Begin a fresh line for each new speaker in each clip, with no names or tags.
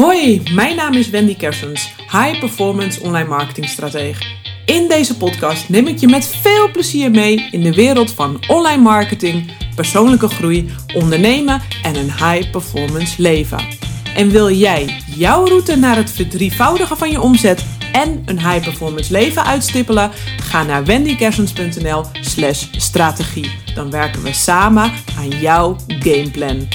Hoi, mijn naam is Wendy Kersens, High Performance Online Marketing Stratege. In deze podcast neem ik je met veel plezier mee in de wereld van online marketing, persoonlijke groei, ondernemen en een high performance leven. En wil jij jouw route naar het verdrievoudigen van je omzet en een high performance leven uitstippelen? Ga naar wendykersens.nl/slash strategie. Dan werken we samen aan jouw gameplan.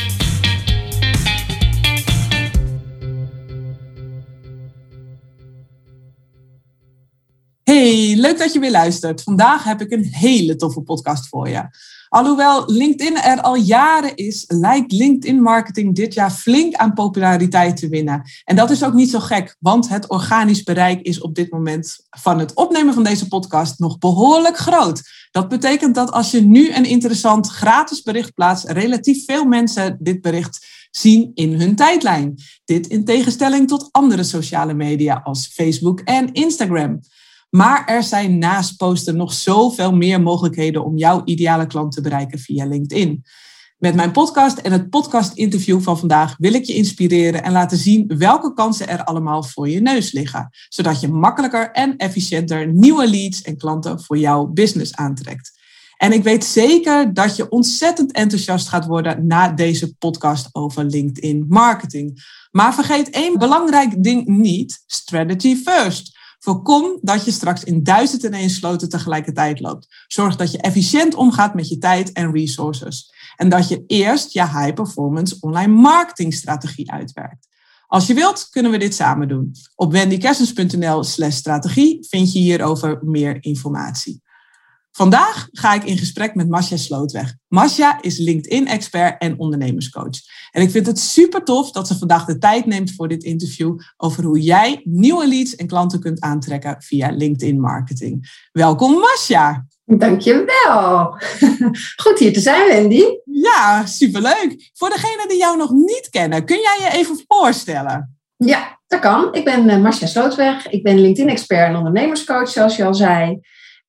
Hey, leuk dat je weer luistert. Vandaag heb ik een hele toffe podcast voor je. Alhoewel LinkedIn er al jaren is, lijkt LinkedIn marketing dit jaar flink aan populariteit te winnen. En dat is ook niet zo gek, want het organisch bereik is op dit moment van het opnemen van deze podcast nog behoorlijk groot. Dat betekent dat als je nu een interessant gratis bericht plaatst, relatief veel mensen dit bericht zien in hun tijdlijn. Dit in tegenstelling tot andere sociale media als Facebook en Instagram. Maar er zijn naast posten nog zoveel meer mogelijkheden om jouw ideale klant te bereiken via LinkedIn. Met mijn podcast en het podcast-interview van vandaag wil ik je inspireren en laten zien welke kansen er allemaal voor je neus liggen, zodat je makkelijker en efficiënter nieuwe leads en klanten voor jouw business aantrekt. En ik weet zeker dat je ontzettend enthousiast gaat worden na deze podcast over LinkedIn marketing. Maar vergeet één belangrijk ding niet: strategy first. Voorkom dat je straks in duizend en één sloten tegelijkertijd loopt. Zorg dat je efficiënt omgaat met je tijd en resources. En dat je eerst je high performance online marketing strategie uitwerkt. Als je wilt, kunnen we dit samen doen. Op wendykersens.nl slash strategie vind je hierover meer informatie. Vandaag ga ik in gesprek met Masja Slootweg. Masja is LinkedIn-expert en ondernemerscoach. En ik vind het super tof dat ze vandaag de tijd neemt voor dit interview over hoe jij nieuwe leads en klanten kunt aantrekken via LinkedIn marketing. Welkom Masja.
Dankjewel. Goed hier te zijn, Wendy.
Ja, superleuk. Voor degenen die jou nog niet kennen, kun jij je even voorstellen?
Ja, dat kan. Ik ben uh, Marcia Slootweg. Ik ben LinkedIn-expert en ondernemerscoach, zoals je al zei.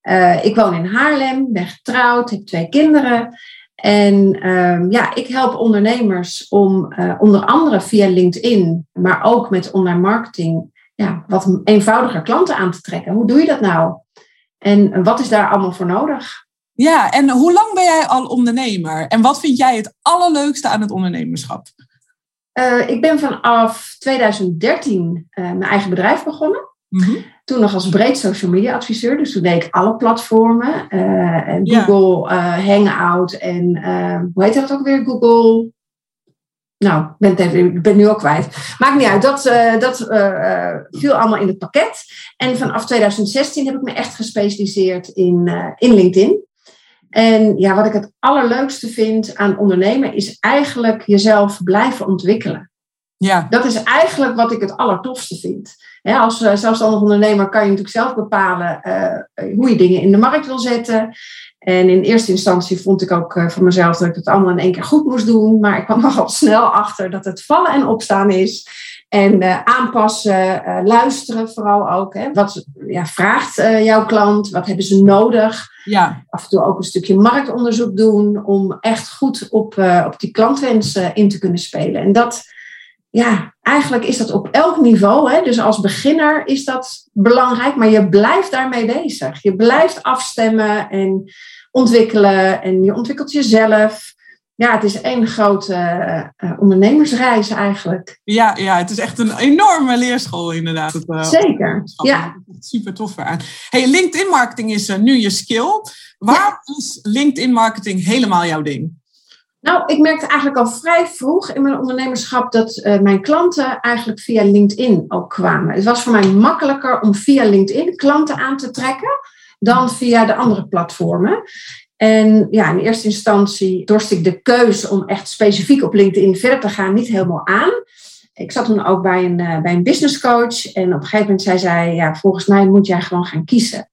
Uh, ik woon in Haarlem, ben getrouwd, heb twee kinderen. En uh, ja, ik help ondernemers om uh, onder andere via LinkedIn, maar ook met online marketing, ja, wat eenvoudiger klanten aan te trekken. Hoe doe je dat nou? En wat is daar allemaal voor nodig?
Ja, en hoe lang ben jij al ondernemer? En wat vind jij het allerleukste aan het ondernemerschap?
Uh, ik ben vanaf 2013 mijn eigen bedrijf begonnen. Mm -hmm. Toen nog als breed social media adviseur. Dus toen deed ik alle platformen. Uh, en Google uh, Hangout en uh, hoe heet dat ook weer? Google. Nou, ik ben, even, ben nu ook kwijt. Maakt niet uit. Dat, dat viel allemaal in het pakket. En vanaf 2016 heb ik me echt gespecialiseerd in, in LinkedIn. En ja, wat ik het allerleukste vind aan ondernemen is eigenlijk jezelf blijven ontwikkelen. Ja. Dat is eigenlijk wat ik het allertofste vind. Als zelfstandig ondernemer kan je natuurlijk zelf bepalen uh, hoe je dingen in de markt wil zetten. En in eerste instantie vond ik ook uh, van mezelf dat ik het allemaal in één keer goed moest doen. Maar ik kwam nogal snel achter dat het vallen en opstaan is. En uh, aanpassen, luisteren vooral ook. Hè. Wat ja, vraagt jouw klant? Wat hebben ze nodig? Ja. Af en toe ook een stukje marktonderzoek doen om echt goed op, op die klantwensen in te kunnen spelen. En dat ja, eigenlijk is dat op elk niveau. Hè? Dus als beginner is dat belangrijk, maar je blijft daarmee bezig. Je blijft afstemmen en ontwikkelen en je ontwikkelt jezelf. Ja, het is één grote uh, ondernemersreis eigenlijk.
Ja, ja, het is echt een enorme leerschool inderdaad. Het,
uh, Zeker, ja.
Super tof aan. Hey, LinkedIn marketing is nu je skill. Waar ja. is LinkedIn marketing helemaal jouw ding?
Nou, ik merkte eigenlijk al vrij vroeg in mijn ondernemerschap dat uh, mijn klanten eigenlijk via LinkedIn ook kwamen. Het was voor mij makkelijker om via LinkedIn klanten aan te trekken dan via de andere platformen. En ja, in eerste instantie dorst ik de keus om echt specifiek op LinkedIn verder te gaan niet helemaal aan. Ik zat toen ook bij een, uh, bij een business coach en op een gegeven moment zei zij, ja, volgens mij moet jij gewoon gaan kiezen.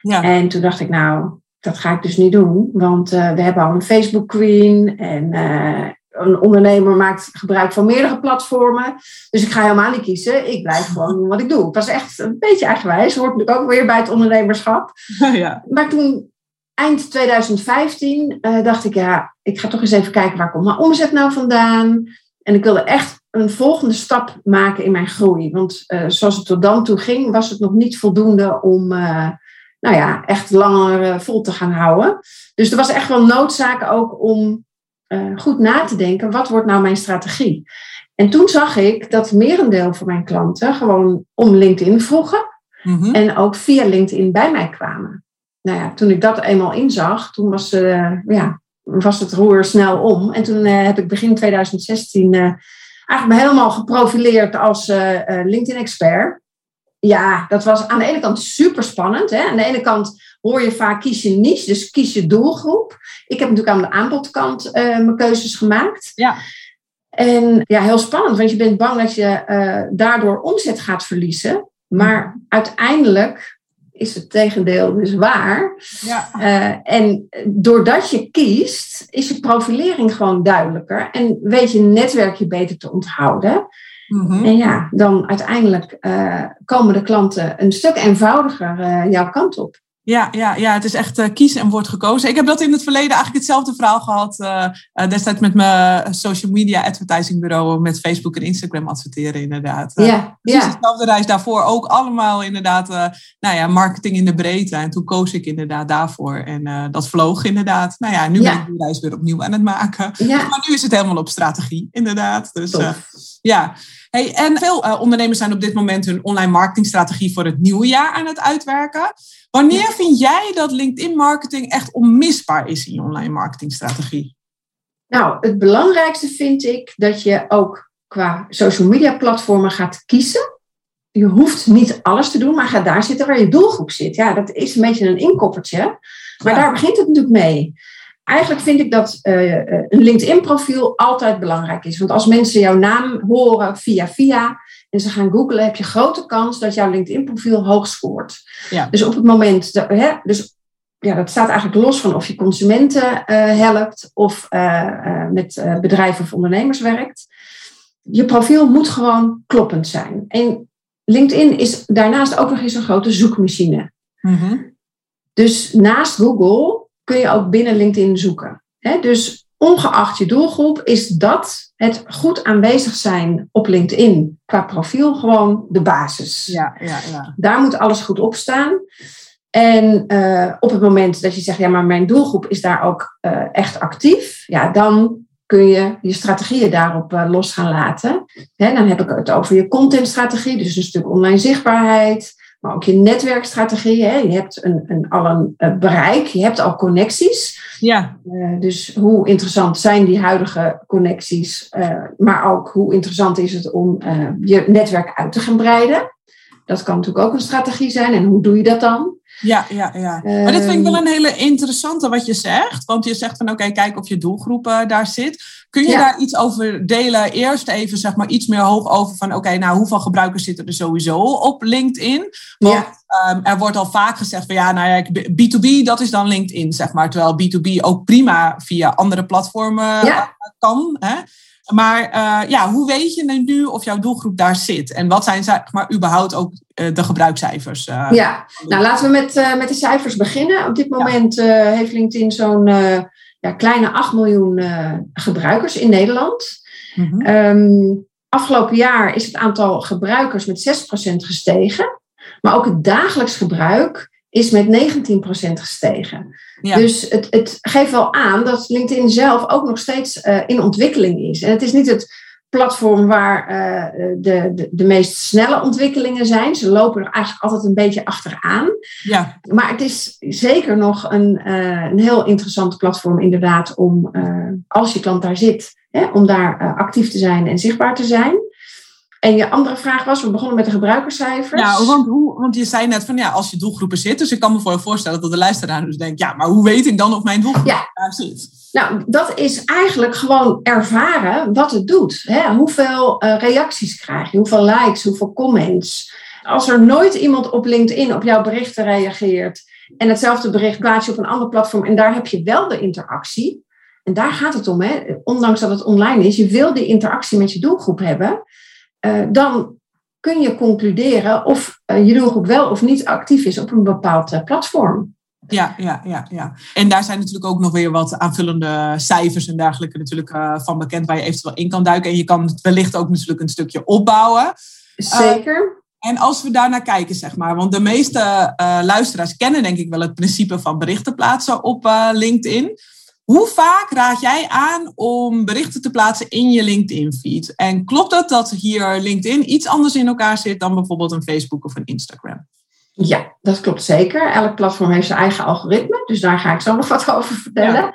Ja. En toen dacht ik, nou, dat ga ik dus niet doen, want uh, we hebben al een Facebook Queen en uh, een ondernemer maakt gebruik van meerdere platformen. Dus ik ga helemaal niet kiezen. Ik blijf gewoon doen wat ik doe. Het was echt een beetje eigenwijs. Hoort natuurlijk ook weer bij het ondernemerschap. Ja. Maar toen, eind 2015, uh, dacht ik, ja, ik ga toch eens even kijken waar komt mijn omzet nou vandaan. En ik wilde echt een volgende stap maken in mijn groei. Want uh, zoals het tot dan toe ging, was het nog niet voldoende om nou ja, echt langer uh, vol te gaan houden. Dus er was echt wel noodzaak ook om goed na te denken, wat wordt nou mijn strategie? En toen zag ik dat merendeel van mijn klanten gewoon om LinkedIn vroegen. Mm-hmm. En ook via LinkedIn bij mij kwamen. Nou ja, toen ik dat eenmaal inzag, toen was, ja, was het roer snel om. En toen heb ik begin 2016 eigenlijk me helemaal geprofileerd als uh, LinkedIn-expert. Ja, dat was aan de ene kant super spannend. Hè? Aan de ene kant hoor je vaak kies je niche, dus kies je doelgroep. Ik heb natuurlijk aan de aanbodkant uh, mijn keuzes gemaakt.
Ja.
En ja, heel spannend, want je bent bang dat je daardoor omzet gaat verliezen. Maar uiteindelijk is het tegendeel dus waar.
Ja.
Uh, en doordat je kiest, is je profilering gewoon duidelijker en weet je netwerkje beter te onthouden. Mm-hmm. En ja, dan uiteindelijk uh, komen de klanten een stuk eenvoudiger uh, jouw kant op.
Ja, ja, ja, het is echt uh, kiezen en wordt gekozen. Ik heb dat in het verleden eigenlijk hetzelfde verhaal gehad. Destijds met mijn social media advertising bureau. Met Facebook en Instagram adverteren inderdaad.
ja.
dezelfde reis daarvoor. Ook allemaal inderdaad nou ja, marketing in de breedte. En toen koos ik inderdaad daarvoor. En dat vloog inderdaad. Nou ja, nu ben ik die reis weer opnieuw aan het maken. Maar nu is het helemaal op strategie inderdaad. Dus ja. Hey, en veel ondernemers zijn op dit moment hun online marketingstrategie voor het nieuwe jaar aan het uitwerken. Wanneer vind jij dat LinkedIn marketing echt onmisbaar is in je online marketingstrategie?
Nou, het belangrijkste vind ik dat je ook qua social media platformen gaat kiezen. Je hoeft niet alles te doen, maar ga daar zitten waar je doelgroep zit. Ja, dat is een beetje een inkoppertje. Maar daar begint het natuurlijk mee. Eigenlijk vind ik dat uh, een LinkedIn-profiel altijd belangrijk is. Want als mensen jouw naam horen via via, en ze gaan googlen, heb je grote kans dat jouw LinkedIn-profiel hoog scoort.
Ja.
Dus op het moment, dat, hè, dus ja, dat staat eigenlijk los van of je consumenten uh, helpt of uh, met bedrijven of ondernemers werkt. Je profiel moet gewoon kloppend zijn. En LinkedIn is daarnaast ook nog eens een grote zoekmachine.
Mm-hmm.
Dus naast Google kun je ook binnen LinkedIn zoeken. Dus ongeacht je doelgroep is dat het goed aanwezig zijn op LinkedIn qua profiel gewoon de basis.
Ja, ja, ja.
Daar moet alles goed op staan. En uh, op het moment dat je zegt, ja, maar mijn doelgroep is daar ook uh, echt actief, ja, dan kun je je strategieën daarop uh, los gaan laten. Hè, dan heb ik het over je contentstrategie, dus een stuk online zichtbaarheid, maar ook je netwerkstrategie. Hè. Je hebt een, een, al een uh, bereik, je hebt al connecties.
Ja.
Uh, dus hoe interessant zijn die huidige connecties, uh, maar ook hoe interessant is het om je netwerk uit te gaan breiden. Dat kan natuurlijk ook een strategie zijn. En hoe doe je dat dan?
Ja, ja, ja. Maar dit vind ik wel een hele interessante wat je zegt. Want je zegt van oké, okay, kijk of je doelgroep uh, daar zit. Kun je ja. daar iets over delen? Eerst even zeg maar iets meer hoog over van oké, okay, nou hoeveel gebruikers zitten er sowieso op LinkedIn? Want
ja.
um, er wordt al vaak gezegd van ja, nou ja, B2B dat is dan LinkedIn zeg maar. Terwijl B2B ook prima via andere platformen
ja.
kan. Hè? Maar uh, ja, hoe weet je nu of jouw doelgroep daar zit? En wat zijn zeg maar überhaupt ook uh, de gebruikscijfers? Uh,
ja, nou laten we met, met de cijfers beginnen. Op dit moment ja. heeft LinkedIn zo'n ja, kleine 8 miljoen gebruikers in Nederland.
Mm-hmm.
Um, afgelopen jaar is het aantal gebruikers met 6% gestegen. Maar ook het dagelijks gebruik is met 19% gestegen.
Ja.
Dus het, het geeft wel aan dat LinkedIn zelf ook nog steeds uh, in ontwikkeling is. En het is niet het platform waar uh, de, de, de meest snelle ontwikkelingen zijn. Ze lopen er eigenlijk altijd een beetje achteraan.
Ja.
Maar het is zeker nog een, uh, een heel interessant platform inderdaad om, als je klant daar zit, hè, om daar actief te zijn en zichtbaar te zijn. En je andere vraag was, we begonnen met de gebruikerscijfers.
Ja, want, hoe, want je zei net van ja, als je doelgroepen zit. Dus ik kan me voor voorstellen dat de luisteraar dus denkt, ja, maar hoe weet ik dan of mijn doelgroep
ja.
daar zit?
Nou, dat is eigenlijk gewoon ervaren wat het doet. Hè? Hoeveel uh, reacties krijg je, hoeveel likes, hoeveel comments. Als er nooit iemand op LinkedIn op jouw berichten reageert en hetzelfde bericht plaats je op een ander platform en daar heb je wel de interactie. En daar gaat het om, hè? ondanks dat het online is. Je wil die interactie met je doelgroep hebben. Uh, dan kun je concluderen of uh, je doelgroep wel of niet actief is op een bepaald uh, platform.
Ja, ja, ja, ja. En daar zijn natuurlijk ook nog weer wat aanvullende cijfers en dergelijke natuurlijk uh, van bekend waar je eventueel in kan duiken. En je kan het wellicht ook natuurlijk een stukje opbouwen.
Zeker.
En als we daar naar kijken, zeg maar, want de meeste uh, luisteraars kennen denk ik wel het principe van berichten plaatsen op LinkedIn. Hoe vaak raad jij aan om berichten te plaatsen in je LinkedIn-feed? En klopt het dat hier LinkedIn iets anders in elkaar zit dan bijvoorbeeld een Facebook of een Instagram?
Ja, dat klopt zeker. Elk platform heeft zijn eigen algoritme, dus daar ga ik zo nog wat over vertellen. Ja.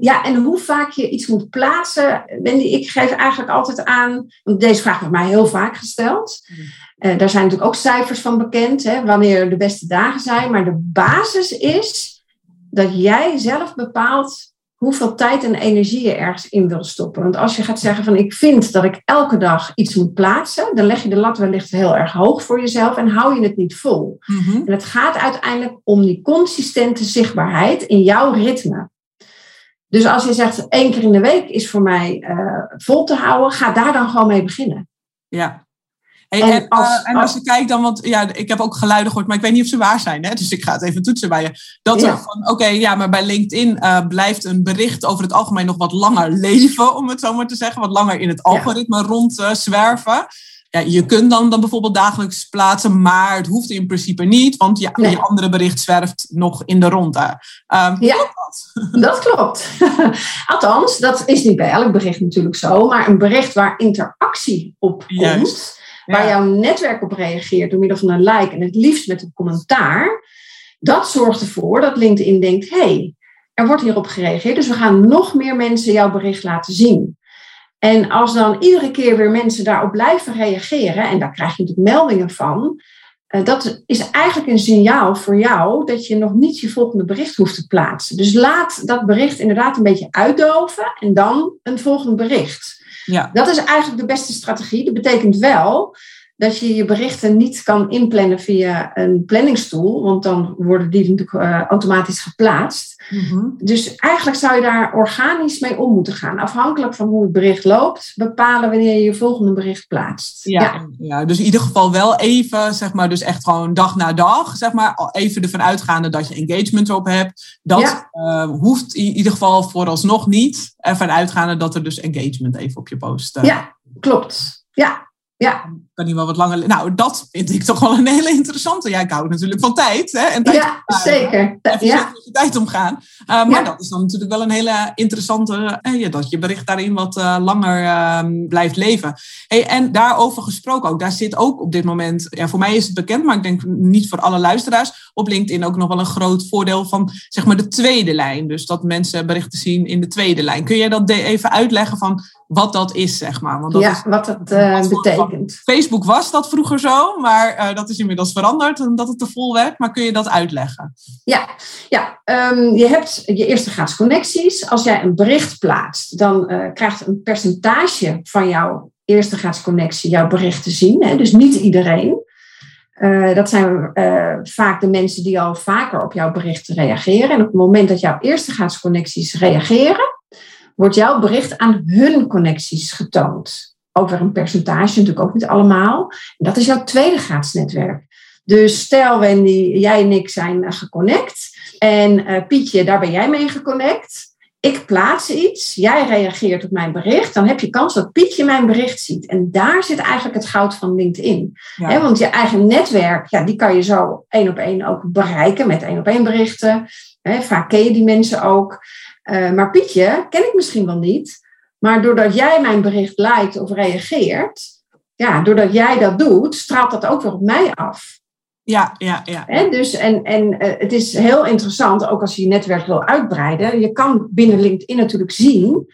Ja, en hoe vaak je iets moet plaatsen. Wendy, ik geef eigenlijk altijd aan, want deze vraag wordt mij heel vaak gesteld. Uh, daar zijn natuurlijk ook cijfers van bekend, hè, wanneer de beste dagen zijn. Maar de basis is dat jij zelf bepaalt hoeveel tijd en energie je ergens in wil stoppen. Want als je gaat zeggen van ik vind dat ik elke dag iets moet plaatsen, dan leg je de lat wellicht heel erg hoog voor jezelf en hou je het niet vol.
Mhm.
En het gaat uiteindelijk om die consistente zichtbaarheid in jouw ritme. Dus als je zegt één keer in de week is voor mij uh, vol te houden, ga daar dan gewoon mee beginnen.
Ja. Hey, en, en, als, uh, en als je kijkt dan, want ja, ik heb ook geluiden gehoord, maar ik weet niet of ze waar zijn. Hè? Dus ik ga het even toetsen bij je. Dat ja. er van, oké, ja, maar bij LinkedIn uh, blijft een bericht over het algemeen nog wat langer leven, om het zo maar te zeggen. Wat langer in het algoritme ja. rondzwerven. Ja, je kunt dan, dan bijvoorbeeld dagelijks plaatsen, maar het hoeft in principe niet, want je, nee. je andere bericht zwerft nog in de ronde. Um,
ja, klopt dat? dat klopt. Althans, dat is niet bij elk bericht natuurlijk zo, maar een bericht waar interactie op komt, Juist. Waar jouw netwerk op reageert door middel van een like en het liefst met een commentaar, dat zorgt ervoor dat LinkedIn denkt, hé, hey, er wordt hierop gereageerd, dus we gaan nog meer mensen jouw bericht laten zien. En als dan iedere keer weer mensen daarop blijven reageren, en daar krijg je natuurlijk meldingen van, uh, dat is eigenlijk een signaal voor jou dat je nog niet je volgende bericht hoeft te plaatsen. Dus laat dat bericht inderdaad een beetje uitdoven en dan een volgend bericht.
Ja.
Dat is eigenlijk de beste strategie. Dat betekent wel dat je je berichten niet kan inplannen via een planningstoel, want dan worden die natuurlijk uh, automatisch geplaatst.
Mm-hmm.
Dus eigenlijk zou je daar organisch mee om moeten gaan. Afhankelijk van hoe het bericht loopt, bepalen wanneer je je volgende bericht plaatst.
Ja, ja. ja dus in ieder geval wel even, zeg maar, dus echt gewoon dag na dag, zeg maar, even ervan uitgaande dat je engagement erop hebt. Dat ja. uh, hoeft in ieder geval vooralsnog niet. Ervan uitgaande dat er dus engagement even op je post. Uh,
ja, klopt. Ja, ja.
Kan niet wel wat langer. Nou, dat vind ik toch wel een hele interessante. Ja, ik hou natuurlijk van tijd. Hè? En tijd
ja, zeker.
Even ja. met je tijd omgaan. Uh, maar ja. dat is dan natuurlijk wel een hele interessante. Uh, ja, dat je bericht daarin wat uh, langer ehm, blijft leven. Hey, en daarover gesproken ook. Daar zit ook op dit moment. Ja, voor mij is het bekend, maar ik denk niet voor alle luisteraars. Op LinkedIn ook nog wel een groot voordeel van zeg maar de tweede lijn. Dus dat mensen berichten zien in de tweede lijn. Kun jij dat even uitleggen van wat dat is, zeg maar?
Want dat ja,
is,
wat dat betekent.
Facebook was dat vroeger zo, maar uh, dat is inmiddels veranderd omdat het te vol werd. Maar kun je dat uitleggen?
Ja, ja um, je hebt je eerste. Als jij een bericht plaatst, dan uh, krijgt een percentage van jouw eerste jouw bericht te zien. Hè? Dus niet iedereen. Uh, dat zijn vaak de mensen die al vaker op jouw berichten reageren. En op het moment dat jouw eerste connecties reageren, wordt jouw bericht aan hun connecties getoond. Ook weer een percentage, natuurlijk ook niet allemaal. En dat is jouw tweede graadsnetwerk. Dus stel Wendy, jij en ik zijn geconnect. En uh, Pietje, daar ben jij mee geconnect. Ik plaats iets, jij reageert op mijn bericht. Dan heb je kans dat Pietje mijn bericht ziet. En daar zit eigenlijk het goud van LinkedIn. Ja. He, want je eigen netwerk, ja, die kan je zo één op één ook bereiken met één op één berichten. He, vaak ken je die mensen ook. Uh, maar Pietje ken ik misschien wel niet. Maar doordat jij mijn bericht liked of reageert, ja, doordat jij dat doet, straalt dat ook weer op mij af.
Ja, ja, ja.
He, dus, en en uh, het is heel interessant, ook als je je netwerk wil uitbreiden. Je kan binnen LinkedIn natuurlijk zien,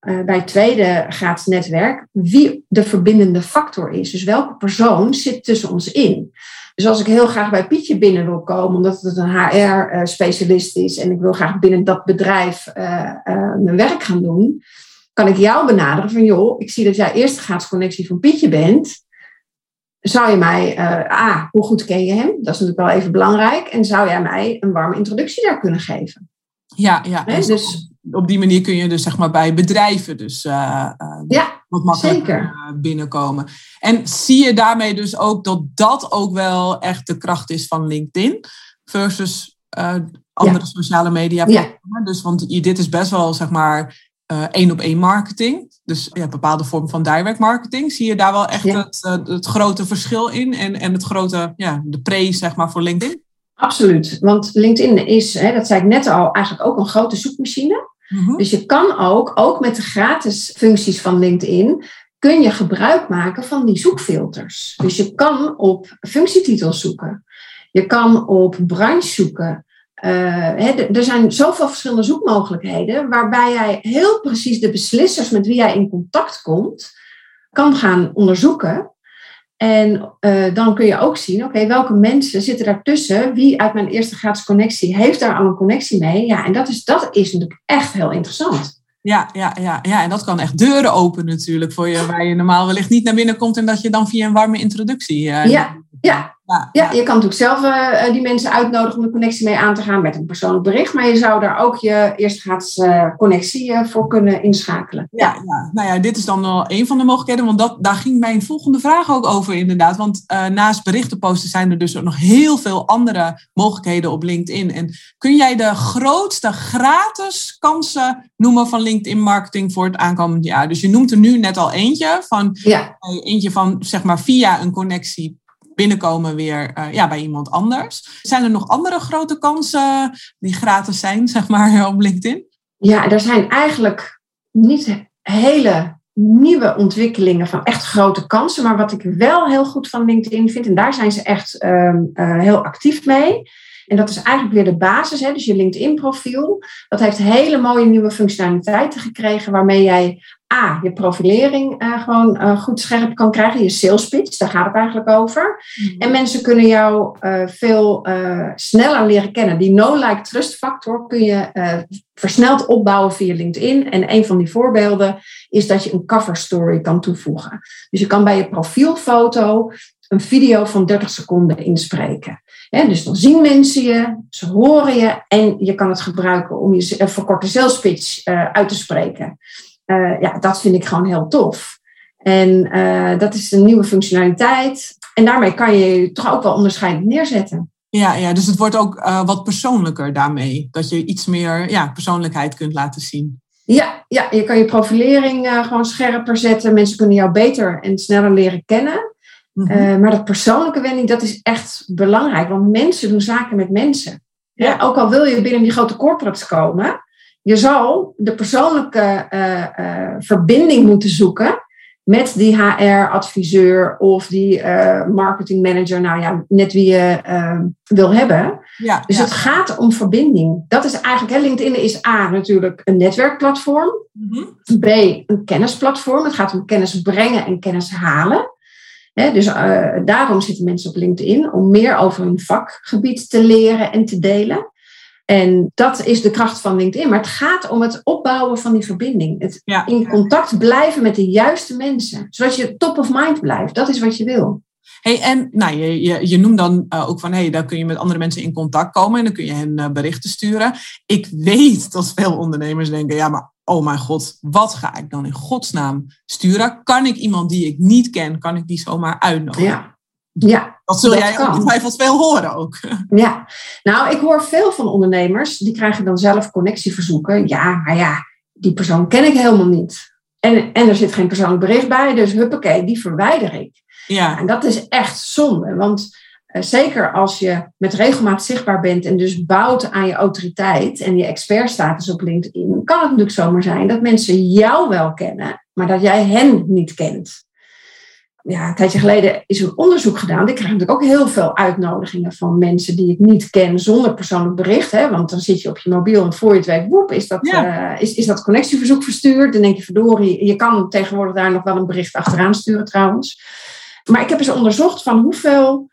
uh, bij het tweede graads netwerk, wie de verbindende factor is. Dus welke persoon zit tussen ons in. Dus als ik heel graag bij Pietje binnen wil komen, omdat het een HR-specialist is en ik wil graag binnen dat bedrijf uh, mijn werk gaan doen, kan ik jou benaderen van joh, ik zie dat jij eerste graadsconnectie van Pietje bent. Zou je mij, uh, ah, hoe goed ken je hem? Dat is natuurlijk wel even belangrijk. En zou jij mij een warme introductie daar kunnen geven?
Ja, ja.
He, dus,
op die manier kun je dus zeg maar bij bedrijven dus uh, uh,
ja,
wat makkelijker
zeker.
binnenkomen. En zie je daarmee dus ook dat dat ook wel echt de kracht is van LinkedIn versus andere sociale media platformen. Dus want dit is best wel, zeg maar, één op één marketing. Dus ja, bepaalde vorm van direct marketing. Zie je daar wel echt het, het grote verschil in en, en het grote, ja, de pre, zeg maar, voor LinkedIn?
Absoluut. Want LinkedIn is, hè, dat zei ik net al, eigenlijk ook een grote zoekmachine. Mhm. Dus je kan ook, ook met de gratis functies van LinkedIn, kun je gebruik maken van die zoekfilters. Dus je kan op functietitels zoeken. Je kan op branche zoeken. Uh, er zijn zoveel verschillende zoekmogelijkheden, waarbij jij heel precies de beslissers met wie jij in contact komt, kan gaan onderzoeken. En uh, dan kun je ook zien, oké, welke mensen zitten daartussen? Wie uit mijn eerste gratis connectie heeft daar al een connectie mee? Ja, en dat is, dat is natuurlijk echt heel interessant.
Ja, ja, ja, ja, en dat kan echt deuren openen natuurlijk voor je, waar je normaal wellicht niet naar binnen komt en dat je dan via een warme introductie.
Uh, ja, ja, ja, ja, je kan natuurlijk zelf uh, die mensen uitnodigen om de connectie mee aan te gaan met een persoonlijk bericht. Maar je zou daar ook je eerste gratis uh, connectie uh, voor kunnen inschakelen.
Ja, ja, nou ja, dit is dan wel een van de mogelijkheden. Want dat, daar ging mijn volgende vraag ook over inderdaad. Want naast berichten posten zijn er dus ook nog heel veel andere mogelijkheden op LinkedIn. En kun jij de grootste gratis kansen noemen van LinkedIn marketing voor het aankomend jaar? Dus je noemt er nu net al eentje van, eentje van zeg maar via een connectie binnenkomen weer uh, ja, bij iemand anders. Zijn er nog andere grote kansen die gratis zijn, zeg maar, op LinkedIn?
Ja, er zijn eigenlijk niet hele nieuwe ontwikkelingen van echt grote kansen. Maar wat ik wel heel goed van LinkedIn vind, en daar zijn ze echt uh, uh, heel actief mee. En dat is eigenlijk weer de basis, hè, dus je LinkedIn-profiel. Dat heeft hele mooie nieuwe functionaliteiten gekregen, waarmee jij A, je profilering uh, gewoon uh, goed scherp kan krijgen. Je sales pitch, daar gaat het eigenlijk over. Mhm. En mensen kunnen jou uh, veel sneller leren kennen. Die no-like trust factor kun je versneld opbouwen via LinkedIn. En een van die voorbeelden is dat je een cover story kan toevoegen. Dus je kan bij je profielfoto een video van 30 seconden inspreken. dus dan zien mensen je, ze horen je en je kan het gebruiken om je verkorte sales pitch uit te spreken. Uh, ja, dat vind ik gewoon heel tof. En uh, dat is een nieuwe functionaliteit. En daarmee kan je je toch ook wel onderscheidend neerzetten.
Ja, ja dus het wordt ook wat persoonlijker daarmee. Dat je iets meer ja, persoonlijkheid kunt laten zien.
Ja, ja, je kan je profilering gewoon scherper zetten. Mensen kunnen jou beter en sneller leren kennen. Mm -hmm. maar dat persoonlijke wending, dat is echt belangrijk. Want mensen doen zaken met mensen. Ja. ook al wil je binnen die grote corporates komen, je zal de persoonlijke uh, uh, verbinding moeten zoeken met die HR-adviseur of die uh, marketingmanager, nou ja, net wie je wil hebben. Ja, dus het gaat om verbinding. Dat is eigenlijk, hè, LinkedIn is A natuurlijk een netwerkplatform, mm B een kennisplatform. Het gaat om kennis brengen en kennis halen. Dus daarom zitten mensen op LinkedIn, om meer over hun vakgebied te leren en te delen. En dat is de kracht van LinkedIn. Maar het gaat om het opbouwen van die verbinding. Het in contact blijven met de juiste mensen. Zodat je top of mind blijft. Dat is wat je wil.
Hey, en nou, je, je, je noemt dan uh, ook van, hey, daar kun je met andere mensen in contact komen en dan kun je hen uh, berichten sturen. Ik weet dat veel ondernemers denken, ja, maar oh mijn god, wat ga ik dan in godsnaam sturen? Kan ik iemand die ik niet ken, kan ik die zomaar uitnodigen?
Ja. Ja,
dat zul jij kan. ongetwijfeld veel horen ook.
Ja, nou, ik hoor veel van ondernemers, die krijgen dan zelf connectieverzoeken. Ja, maar ja, die persoon ken ik helemaal niet. En, en er zit geen persoonlijk bericht bij, dus huppakee, die verwijder ik. Ja. En dat is echt zonde, want zeker als je met regelmaat zichtbaar bent en dus bouwt aan je autoriteit en je expertstatus op LinkedIn, kan het natuurlijk zomaar zijn dat mensen jou wel kennen, maar dat jij hen niet kent ja, een tijdje geleden is een onderzoek gedaan. Ik krijg natuurlijk ook heel veel uitnodigingen van mensen die ik niet ken zonder persoonlijk bericht. Hè? Want dan zit je op je mobiel en voor je het weet, woep, is dat, ja. uh, is, is dat connectieverzoek verstuurd. Dan denk je, verdorie, je kan tegenwoordig daar nog wel een bericht achteraan sturen trouwens. Maar ik heb eens onderzocht van hoeveel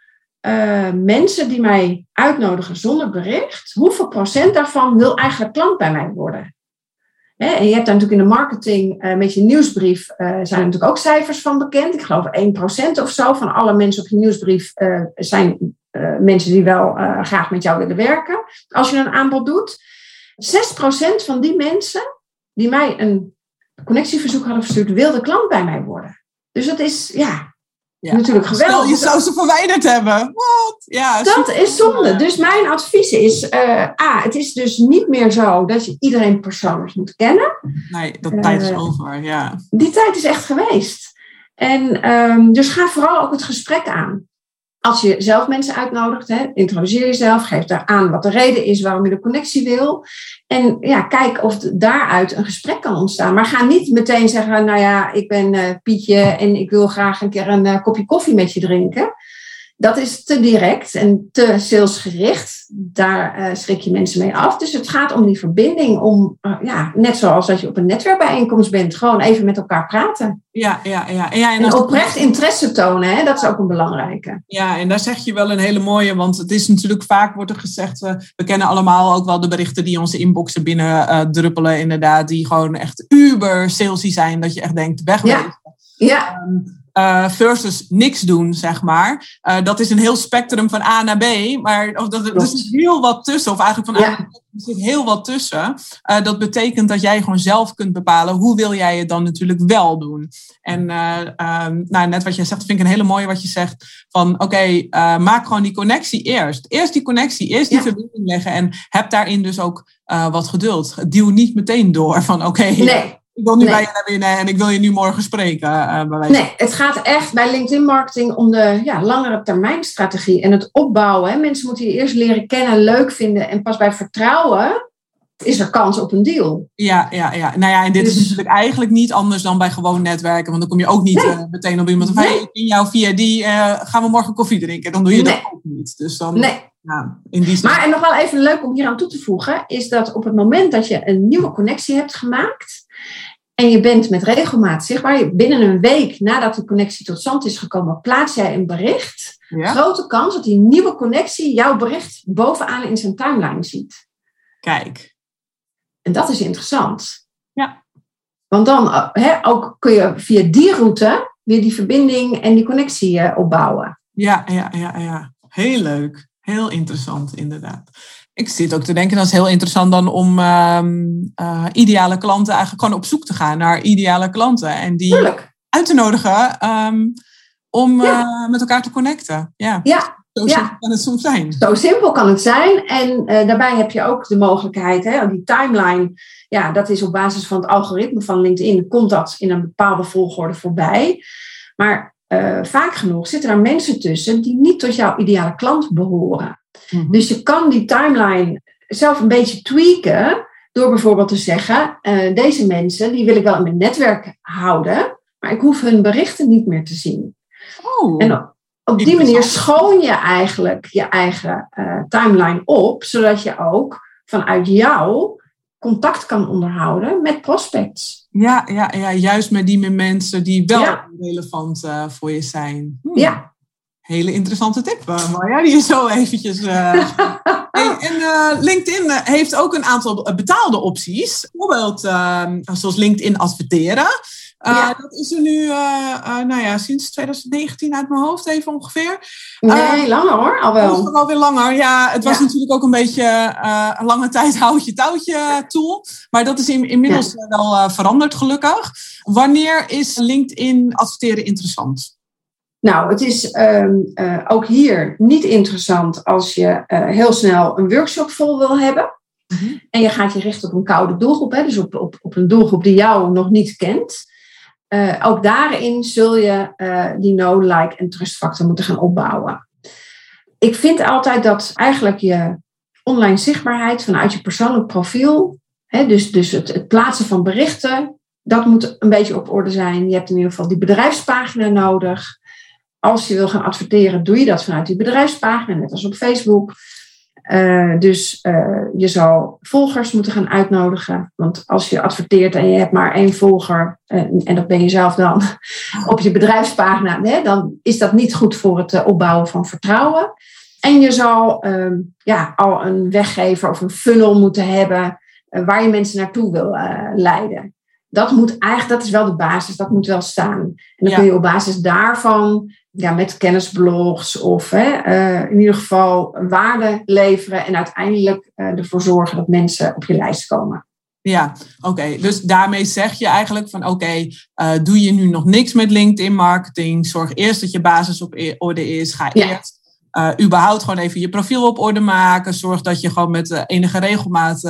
uh, mensen die mij uitnodigen zonder bericht, hoeveel procent daarvan wil eigenlijk klant bij mij worden? En je hebt daar natuurlijk in de marketing uh, met je nieuwsbrief uh, zijn er natuurlijk ook cijfers van bekend. Ik geloof 1% of zo van alle mensen op je nieuwsbrief zijn mensen die wel graag met jou willen werken. Als je een aanbod doet. 6% van die mensen die mij een connectieverzoek hadden verstuurd, wilde klant bij mij worden. Dus dat is, ja, natuurlijk geweldig. Stel
je zou ze verwijderd hebben. Wat? Ja,
dat is zonde. Dus mijn advies is, uh, A, het is dus niet meer zo dat je iedereen persoonlijk moet kennen.
Nee, dat tijd is over, ja.
Die tijd is echt geweest. En um, dus ga vooral ook het gesprek aan. Als je zelf mensen uitnodigt, hè, introduceer jezelf, geef daar aan wat de reden is waarom je de connectie wil. En ja, kijk of daaruit een gesprek kan ontstaan. Maar ga niet meteen zeggen, nou ja, ik ben uh, Pietje en ik wil graag een keer een uh, kopje koffie met je drinken dat is te direct en te salesgericht. Daar uh, schrik je mensen mee af. Dus het gaat om die verbinding, om, uh, ja, net zoals dat je op een netwerkbijeenkomst bent, gewoon even met elkaar praten.
Ja, ja, ja. En, ja,
en, en oprecht interesse tonen, hè? dat is ook een belangrijke.
Ja, en daar zeg je wel een hele mooie, want het is natuurlijk vaak, wordt er gezegd, we, we kennen allemaal ook wel de berichten die onze inboxen binnen druppelen, inderdaad, die gewoon echt uber salesy zijn, dat je echt denkt, wegwezen.
Ja. ja. Um,
uh, versus niks doen, zeg maar. Uh, dat is een heel spectrum van A naar B, maar of dat, er zit heel wat tussen, of eigenlijk van A naar B, er zit heel wat tussen. Uh, dat betekent dat jij gewoon zelf kunt bepalen hoe wil jij het dan natuurlijk wel doen. En um, nou, net wat jij zegt, vind ik een hele mooie wat je zegt, van oké, okay, maak gewoon die connectie eerst. Eerst die connectie, eerst die ja. verbinding leggen en heb daarin dus ook wat geduld. Duw niet meteen door van oké, okay,
nee
ik wil nu bij je naar binnen en ik wil je nu morgen spreken. Uh, bij
nee, het gaat echt bij LinkedIn marketing om de ja, langere termijn strategie en het opbouwen. Hè. Mensen moeten je eerst leren kennen, leuk vinden en pas bij vertrouwen is er kans op een deal.
Ja, ja, ja. Nou ja, en dit dus, is natuurlijk eigenlijk niet anders dan bij gewoon netwerken. Want dan kom je ook niet nee. uh, meteen op iemand van, nee. ik ken jou via die, uh, gaan we morgen koffie drinken. Dan doe je dat ook niet. Dus dan,
nee. Ja, in die maar en nog wel even leuk om hier aan toe te voegen, is dat op het moment dat je een nieuwe connectie hebt gemaakt, en je bent met regelmaat zichtbaar. Binnen een week nadat de connectie tot stand is gekomen, plaats jij een bericht. Ja? Grote kans dat die nieuwe connectie jouw bericht bovenaan in zijn timeline ziet.
Kijk.
En dat is interessant.
Ja.
Want dan he, ook kun je via die route weer die verbinding en die connectie uh, opbouwen.
Ja, ja, ja, ja. Heel leuk. Heel interessant, inderdaad. Ik zit ook te denken, dat is heel interessant dan om uh, uh, ideale klanten eigenlijk gewoon op zoek te gaan naar ideale klanten. En die
Tuurlijk.
uit te nodigen um, om ja. uh, met elkaar te connecten. Ja.
ja.
Zo
ja.
simpel kan het soms zijn.
Zo simpel kan het zijn. En daarbij heb je ook de mogelijkheid, hè, die timeline, ja, dat is op basis van het algoritme van LinkedIn, komt dat in een bepaalde volgorde voorbij. Maar vaak genoeg zitten er mensen tussen die niet tot jouw ideale klant behoren. Mm-hmm. Dus je kan die timeline zelf een beetje tweaken door bijvoorbeeld te zeggen, uh, deze mensen die wil ik wel in mijn netwerk houden, maar ik hoef hun berichten niet meer te zien.
Oh,
en op, die manier schoon je eigenlijk je eigen uh, timeline op, zodat je ook vanuit jou contact kan onderhouden met prospects.
Ja, ja, ja juist met die mensen die wel ja. relevant uh, voor je zijn.
Hmm. Ja,
hele interessante tip, Marja, die is zo eventjes... Uh... hey, en uh, LinkedIn heeft ook een aantal betaalde opties. Bijvoorbeeld uh, zoals LinkedIn adverteren. Ja. Dat is er nu, nou ja, sinds 2019 uit mijn hoofd even ongeveer.
Nee, langer hoor, al wel.
Dat alweer langer. Ja, het was ja. natuurlijk ook een beetje een lange tijd houtje touwtje tool. Maar dat is in, inmiddels ja. wel veranderd gelukkig. Wanneer is LinkedIn adverteren interessant?
Nou, het is um, uh, ook hier niet interessant als je uh, heel snel een workshop vol wil hebben. Mm-hmm. En je gaat je richten op een koude doelgroep, hè, dus op, op, op een doelgroep die jou nog niet kent. Uh, ook daarin zul je die no, like en trustfactor moeten gaan opbouwen. Ik vind altijd dat eigenlijk je online zichtbaarheid vanuit je persoonlijk profiel, hè, dus, dus het, het plaatsen van berichten, dat moet een beetje op orde zijn. Je hebt in ieder geval die bedrijfspagina nodig als je wil gaan adverteren, doe je dat vanuit die bedrijfspagina, net als op Facebook. Uh, dus uh, je zal volgers moeten gaan uitnodigen. Want als je adverteert en je hebt maar één volger, uh, en dat ben je zelf dan, op je bedrijfspagina, hè, dan is dat niet goed voor het opbouwen van vertrouwen. En je zal ja, al een weggever of een funnel moeten hebben waar je mensen naartoe wil leiden. Dat moet eigenlijk, dat is wel de basis, dat moet wel staan. En dan ja. kun je op basis daarvan ja, met kennisblogs of hè, uh, in ieder geval waarde leveren en uiteindelijk uh, ervoor zorgen dat mensen op je lijst komen.
Ja, oké. Dus daarmee zeg je eigenlijk van oké, eh, doe je nu nog niks met LinkedIn marketing. Zorg eerst dat je basis op e-, orde is. Ga eerst uh, überhaupt gewoon even je profiel op orde maken. Zorg dat je gewoon met enige regelmaat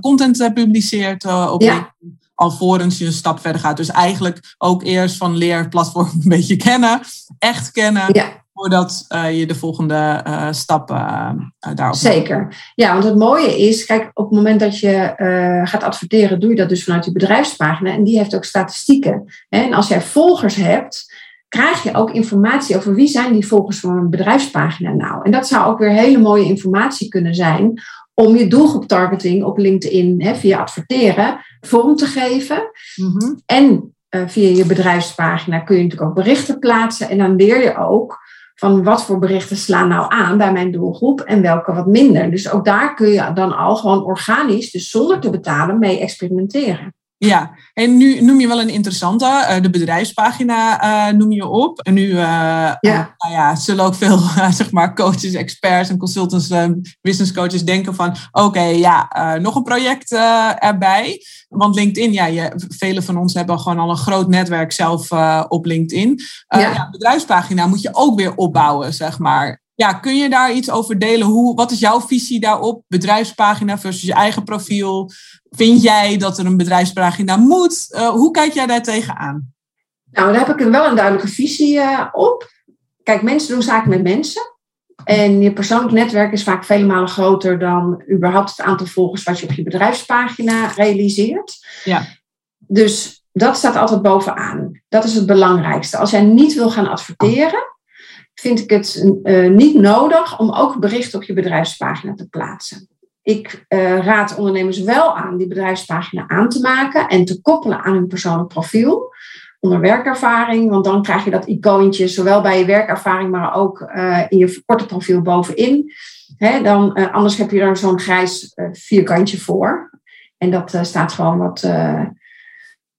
content publiceert op ja. LinkedIn. Alvorens je een stap verder gaat. Dus eigenlijk ook eerst van leer het platform een beetje kennen. Echt kennen. Ja voordat uh, je de volgende uh, stappen uh, daarop
Zeker. Ja, want het mooie is, kijk, op het moment dat je gaat adverteren, doe je dat dus vanuit je bedrijfspagina. En die heeft ook statistieken. En als jij volgers hebt, krijg je ook informatie over wie zijn die volgers van een bedrijfspagina nou. En dat zou ook weer hele mooie informatie kunnen zijn om je doelgroep targeting op LinkedIn hè, via adverteren vorm te geven. Mm En via je bedrijfspagina kun je natuurlijk ook berichten plaatsen. En dan leer je ook van wat voor berichten slaan nou aan bij mijn doelgroep en welke wat minder. Dus ook daar kun je dan al gewoon organisch, dus zonder te betalen, mee experimenteren.
Ja, en nu noem je wel een interessante, uh, de bedrijfspagina uh, noem je op. En nu uh, ja. Nou ja, zullen ook veel zeg maar coaches, experts en consultants, business coaches denken van oké, ja, nog een project erbij. Want LinkedIn, ja, je, velen van ons hebben gewoon al een groot netwerk zelf op LinkedIn. Ja. ja. bedrijfspagina moet je ook weer opbouwen, zeg maar. Ja, kun je daar iets over delen? Hoe, wat is jouw visie daarop? Bedrijfspagina versus je eigen profiel. Vind jij dat er een bedrijfspagina moet? Uh, hoe kijk jij daar tegenaan?
Nou, daar heb ik wel een duidelijke visie uh, op. Kijk, mensen doen zaken met mensen. En je persoonlijk netwerk is vaak vele malen groter dan überhaupt het aantal volgers wat je op je bedrijfspagina realiseert. Ja. Dus dat staat altijd bovenaan. Dat is het belangrijkste. Als jij niet wil gaan adverteren, vind ik het uh, niet nodig om ook berichten op je bedrijfspagina te plaatsen. Ik uh, raad ondernemers wel aan die bedrijfspagina aan te maken en te koppelen aan hun persoonlijk profiel onder werkervaring, want dan krijg je dat icoontje zowel bij je werkervaring, maar ook uh, in je verkorte profiel bovenin. Dan, anders heb je er zo'n grijs vierkantje voor. En dat staat gewoon wat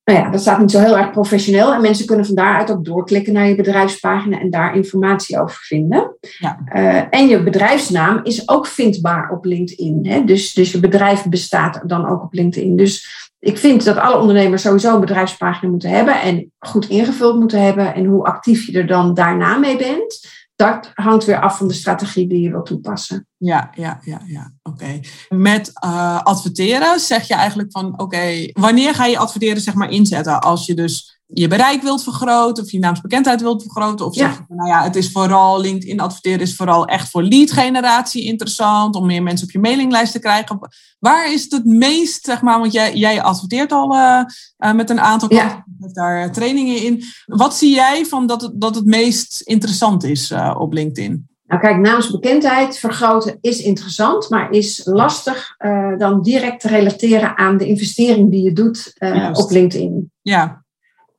nou ja, dat staat niet zo heel erg professioneel. En mensen kunnen van daaruit ook doorklikken naar je bedrijfspagina en daar informatie over vinden. Ja. Uh, en je bedrijfsnaam is ook vindbaar op LinkedIn. Hè? Dus, dus je bedrijf bestaat dan ook op LinkedIn. Dus ik vind dat alle ondernemers sowieso een bedrijfspagina moeten hebben en goed ingevuld moeten hebben. En hoe actief je er dan daarna mee bent, dat hangt weer af van de strategie die je wilt toepassen.
Ja, ja, ja, ja. Oké. Met uh, adverteren zeg je eigenlijk van oké, wanneer ga je adverteren zeg maar inzetten? Als je dus je bereik wilt vergroten of je naamsbekendheid wilt vergroten. Of zeg je van nou ja, het is vooral LinkedIn adverteren is vooral echt voor lead generatie interessant. Om meer mensen op je mailinglijst te krijgen. Waar is het het meest, zeg maar, want jij, jij adverteert al uh, uh, met een aantal ja. daar trainingen in. Wat zie jij van dat het, dat het meest interessant is uh, op LinkedIn?
Nou kijk, naamsbekendheid vergroten is interessant, maar is lastig dan direct te relateren aan de investering die je doet op LinkedIn. Ja.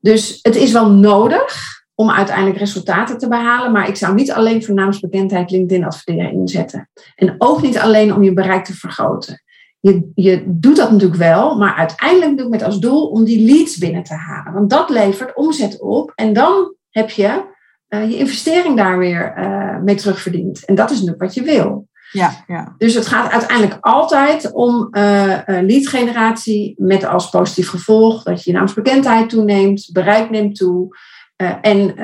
Dus het is wel nodig om uiteindelijk resultaten te behalen, maar ik zou niet alleen voor naamsbekendheid LinkedIn adverteren inzetten. En ook niet alleen om je bereik te vergroten. Je, je doet dat natuurlijk wel, maar uiteindelijk doe ik met als doel om die leads binnen te halen. Want dat levert omzet op en dan heb je uh, je investering daar weer uh, mee terugverdient. En dat is natuurlijk wat je wil. Ja, ja. Dus het gaat uiteindelijk altijd om uh, leadgeneratie met als positief gevolg dat je je naamsbekendheid toeneemt, bereik neemt toe en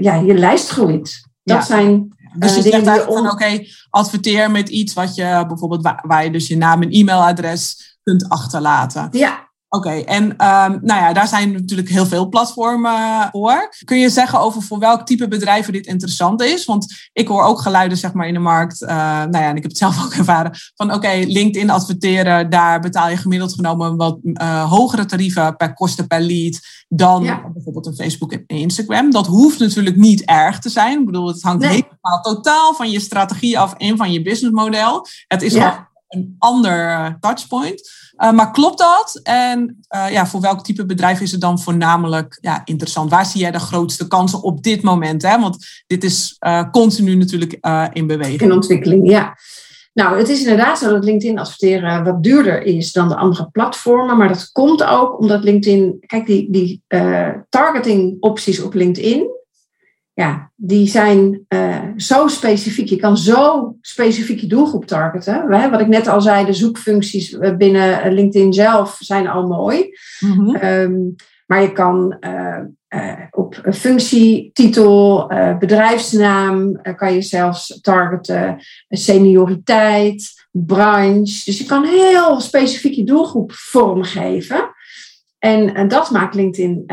ja, je lijst groeit. Dat ja. zijn
dus je zegt eigenlijk van oké, adverteer met iets wat je bijvoorbeeld waar, waar, je dus je naam en e-mailadres kunt achterlaten. Ja, Oké, en um, nou ja, daar zijn natuurlijk heel veel platformen voor. Kun je zeggen over voor welk type bedrijven dit interessant is? Want ik hoor ook geluiden zeg maar, in de markt, uh, nou ja, en ik heb het zelf ook ervaren, van oké, okay, LinkedIn adverteren, daar betaal je gemiddeld genomen wat uh, hogere tarieven per kosten per lead dan bijvoorbeeld een Facebook en Instagram. Dat hoeft natuurlijk niet erg te zijn. Ik bedoel, het hangt nee. helemaal totaal van je strategie af en van je businessmodel. Het is ja. een ander touchpoint. Uh, maar klopt dat? En uh, ja, voor welk type bedrijf is het dan voornamelijk ja, interessant? Waar zie jij de grootste kansen op dit moment? Hè? Want dit is uh, continu natuurlijk in beweging.
In ontwikkeling, ja. Nou, het is inderdaad zo dat LinkedIn adverteren wat duurder is dan de andere platformen. Maar dat komt ook omdat LinkedIn, kijk, die, die targeting opties op LinkedIn, ja, die zijn uh, zo specifiek. Je kan zo specifiek je doelgroep targeten. Wat ik net al zei, de zoekfuncties binnen LinkedIn zelf zijn al mooi. Mm -hmm. maar je kan uh, uh, op functie, titel, bedrijfsnaam, kan je zelfs targeten, senioriteit, branche. Dus je kan heel specifiek je doelgroep vormgeven. En, en dat maakt LinkedIn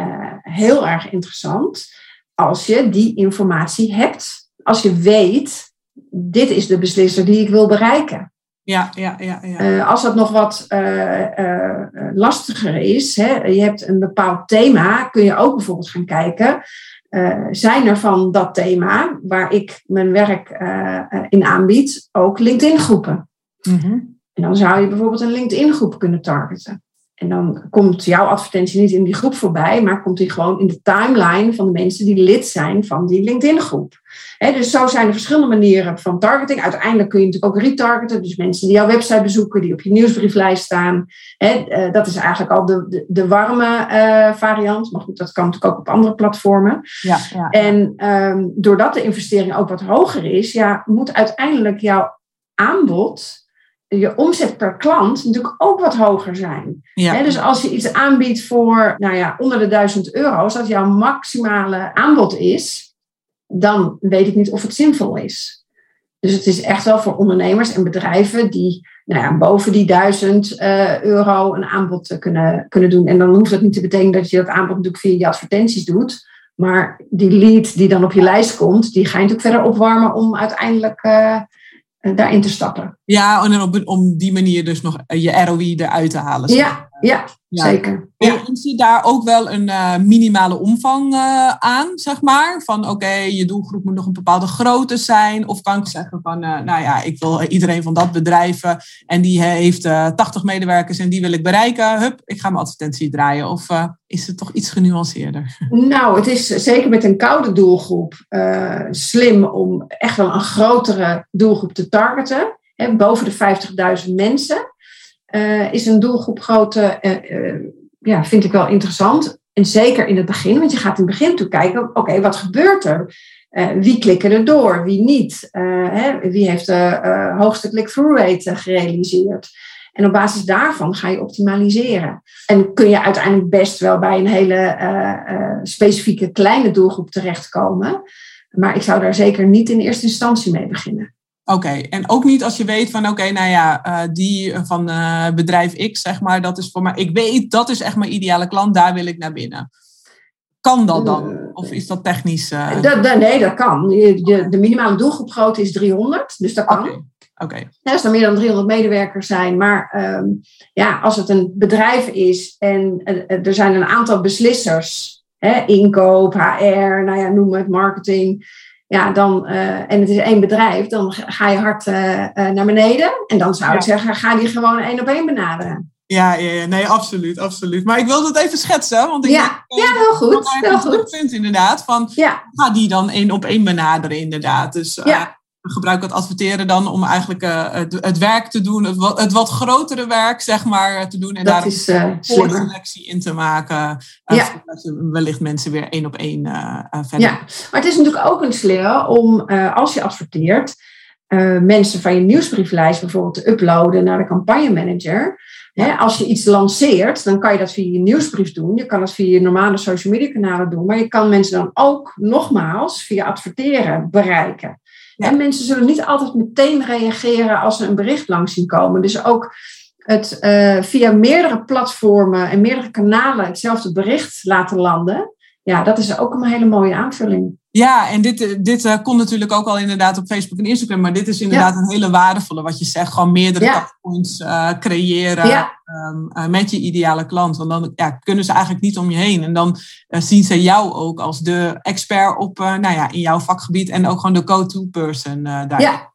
heel erg interessant als je die informatie hebt. Als je weet, dit is de beslisser die ik wil bereiken.
Ja, ja, ja. ja.
Uh, als dat nog wat uh, uh, lastiger is, hè, je hebt een bepaald thema, kun je ook bijvoorbeeld gaan kijken. zijn er van dat thema waar ik mijn werk in aanbied ook LinkedIn-groepen? Mm En dan zou je bijvoorbeeld een LinkedIn-groep kunnen targeten. En dan komt jouw advertentie niet in die groep voorbij, maar komt die gewoon in de timeline van de mensen die lid zijn van die LinkedIn-groep. dus zo zijn er verschillende manieren van targeting. Uiteindelijk kun je natuurlijk ook retargeten, dus mensen die jouw website bezoeken, die op je nieuwsbrieflijst staan. Eh, dat is eigenlijk al de, de, de warme uh, variant, maar goed, dat kan natuurlijk ook op andere platformen. Ja, ja. En um, doordat de investering ook wat hoger is, ja, moet uiteindelijk jouw aanbod je omzet per klant natuurlijk ook wat hoger zijn. dus als je iets aanbiedt voor nou ja, onder de 1000 euro, als dat jouw maximale aanbod is, dan weet ik niet of het zinvol is. Dus het is echt wel voor ondernemers en bedrijven die nou ja, boven die 1000 uh, euro een aanbod te kunnen, kunnen doen. En dan hoeft dat niet te betekenen dat je dat aanbod natuurlijk via je advertenties doet. Maar die lead die dan op je lijst komt, die ga je natuurlijk verder opwarmen om uiteindelijk uh, eh, daarin te stappen.
Ja, en op, om die manier dus nog je ROI eruit te halen.
Ja, ja, zeker.
Ja. En zie daar ook wel een uh, minimale omvang uh, aan, zeg maar? Van oké, je doelgroep moet nog een bepaalde grootte zijn. Of kan ik zeggen van, uh, nou ja, ik wil iedereen van dat bedrijf en die heeft 80 medewerkers en die wil ik bereiken. Hup, ik ga mijn advertentie draaien. Of is het toch iets genuanceerder?
Nou, het is zeker met een koude doelgroep slim om echt wel een grotere doelgroep te targeten. Hè, boven de 50.000 mensen. Uh, is een doelgroep grootte, uh, ja, vind ik wel interessant. En zeker in het begin, want je gaat in het begin toe kijken, oké, wat gebeurt er? wie klikken er door, wie niet? Hè, wie heeft de hoogste click-through rate gerealiseerd? En op basis daarvan ga je optimaliseren. En kun je uiteindelijk best wel bij een hele specifieke kleine doelgroep terechtkomen. Maar ik zou daar zeker niet in eerste instantie mee beginnen.
Oké, en ook niet als je weet van oké, nou ja, uh, die van uh, bedrijf X, zeg maar, dat is voor mij, ik weet, dat is echt mijn ideale klant, daar wil ik naar binnen. Kan dat dan? Of is dat technisch? Uh...
Dat, dat, nee, dat kan. De, de minimale doelgroepgrootte is 300, dus dat kan. Oké.
Okay.
als er meer dan 300 medewerkers zijn, maar um, ja, als het een bedrijf is en er zijn een aantal beslissers, hè, inkoop, HR, nou ja, noem het, marketing, ja, dan, uh, en het is één bedrijf, dan ga je hard uh, uh, naar beneden. En dan zou ik zeggen, ga die gewoon één op één benaderen.
Ja, ja, ja, nee, absoluut, absoluut. Maar ik wilde het even schetsen. Want ik
ja, denk, ja, heel goed. Heel goed.
punt inderdaad. Van. Ga die dan één op één benaderen inderdaad. Dus ja gebruik het adverteren dan om eigenlijk uh, het, het, werk te doen, het wat, het wat, grotere werk, zeg maar, te doen. En
dat daar is, uh, een
selectie in te maken. Uh, ja. Zodat wellicht mensen weer één op één verder.
Ja, maar het is natuurlijk ook een slinger om, als je adverteert, mensen van je nieuwsbrieflijst bijvoorbeeld te uploaden naar de campagnemanager. Hè, als je iets lanceert, dan kan je dat via je nieuwsbrief doen. Je kan het via je normale social media kanalen doen. Maar je kan mensen dan ook nogmaals via adverteren bereiken. En mensen zullen niet altijd meteen reageren als ze een bericht langs zien komen. Dus ook het uh, via meerdere platformen en meerdere kanalen hetzelfde bericht laten landen. Ja, dat is ook een hele mooie aanvulling.
Ja, en dit, eh, dit uh, komt natuurlijk ook al inderdaad op Facebook en Instagram. Maar dit is inderdaad een hele waardevolle, wat je zegt. Gewoon meerdere ja. uh, creëren um, met je ideale klant. Want dan ja, kunnen ze eigenlijk niet om je heen. En dan zien ze jou ook als de expert op, nou ja, in jouw vakgebied. En ook gewoon de go-to person daar.
Ja.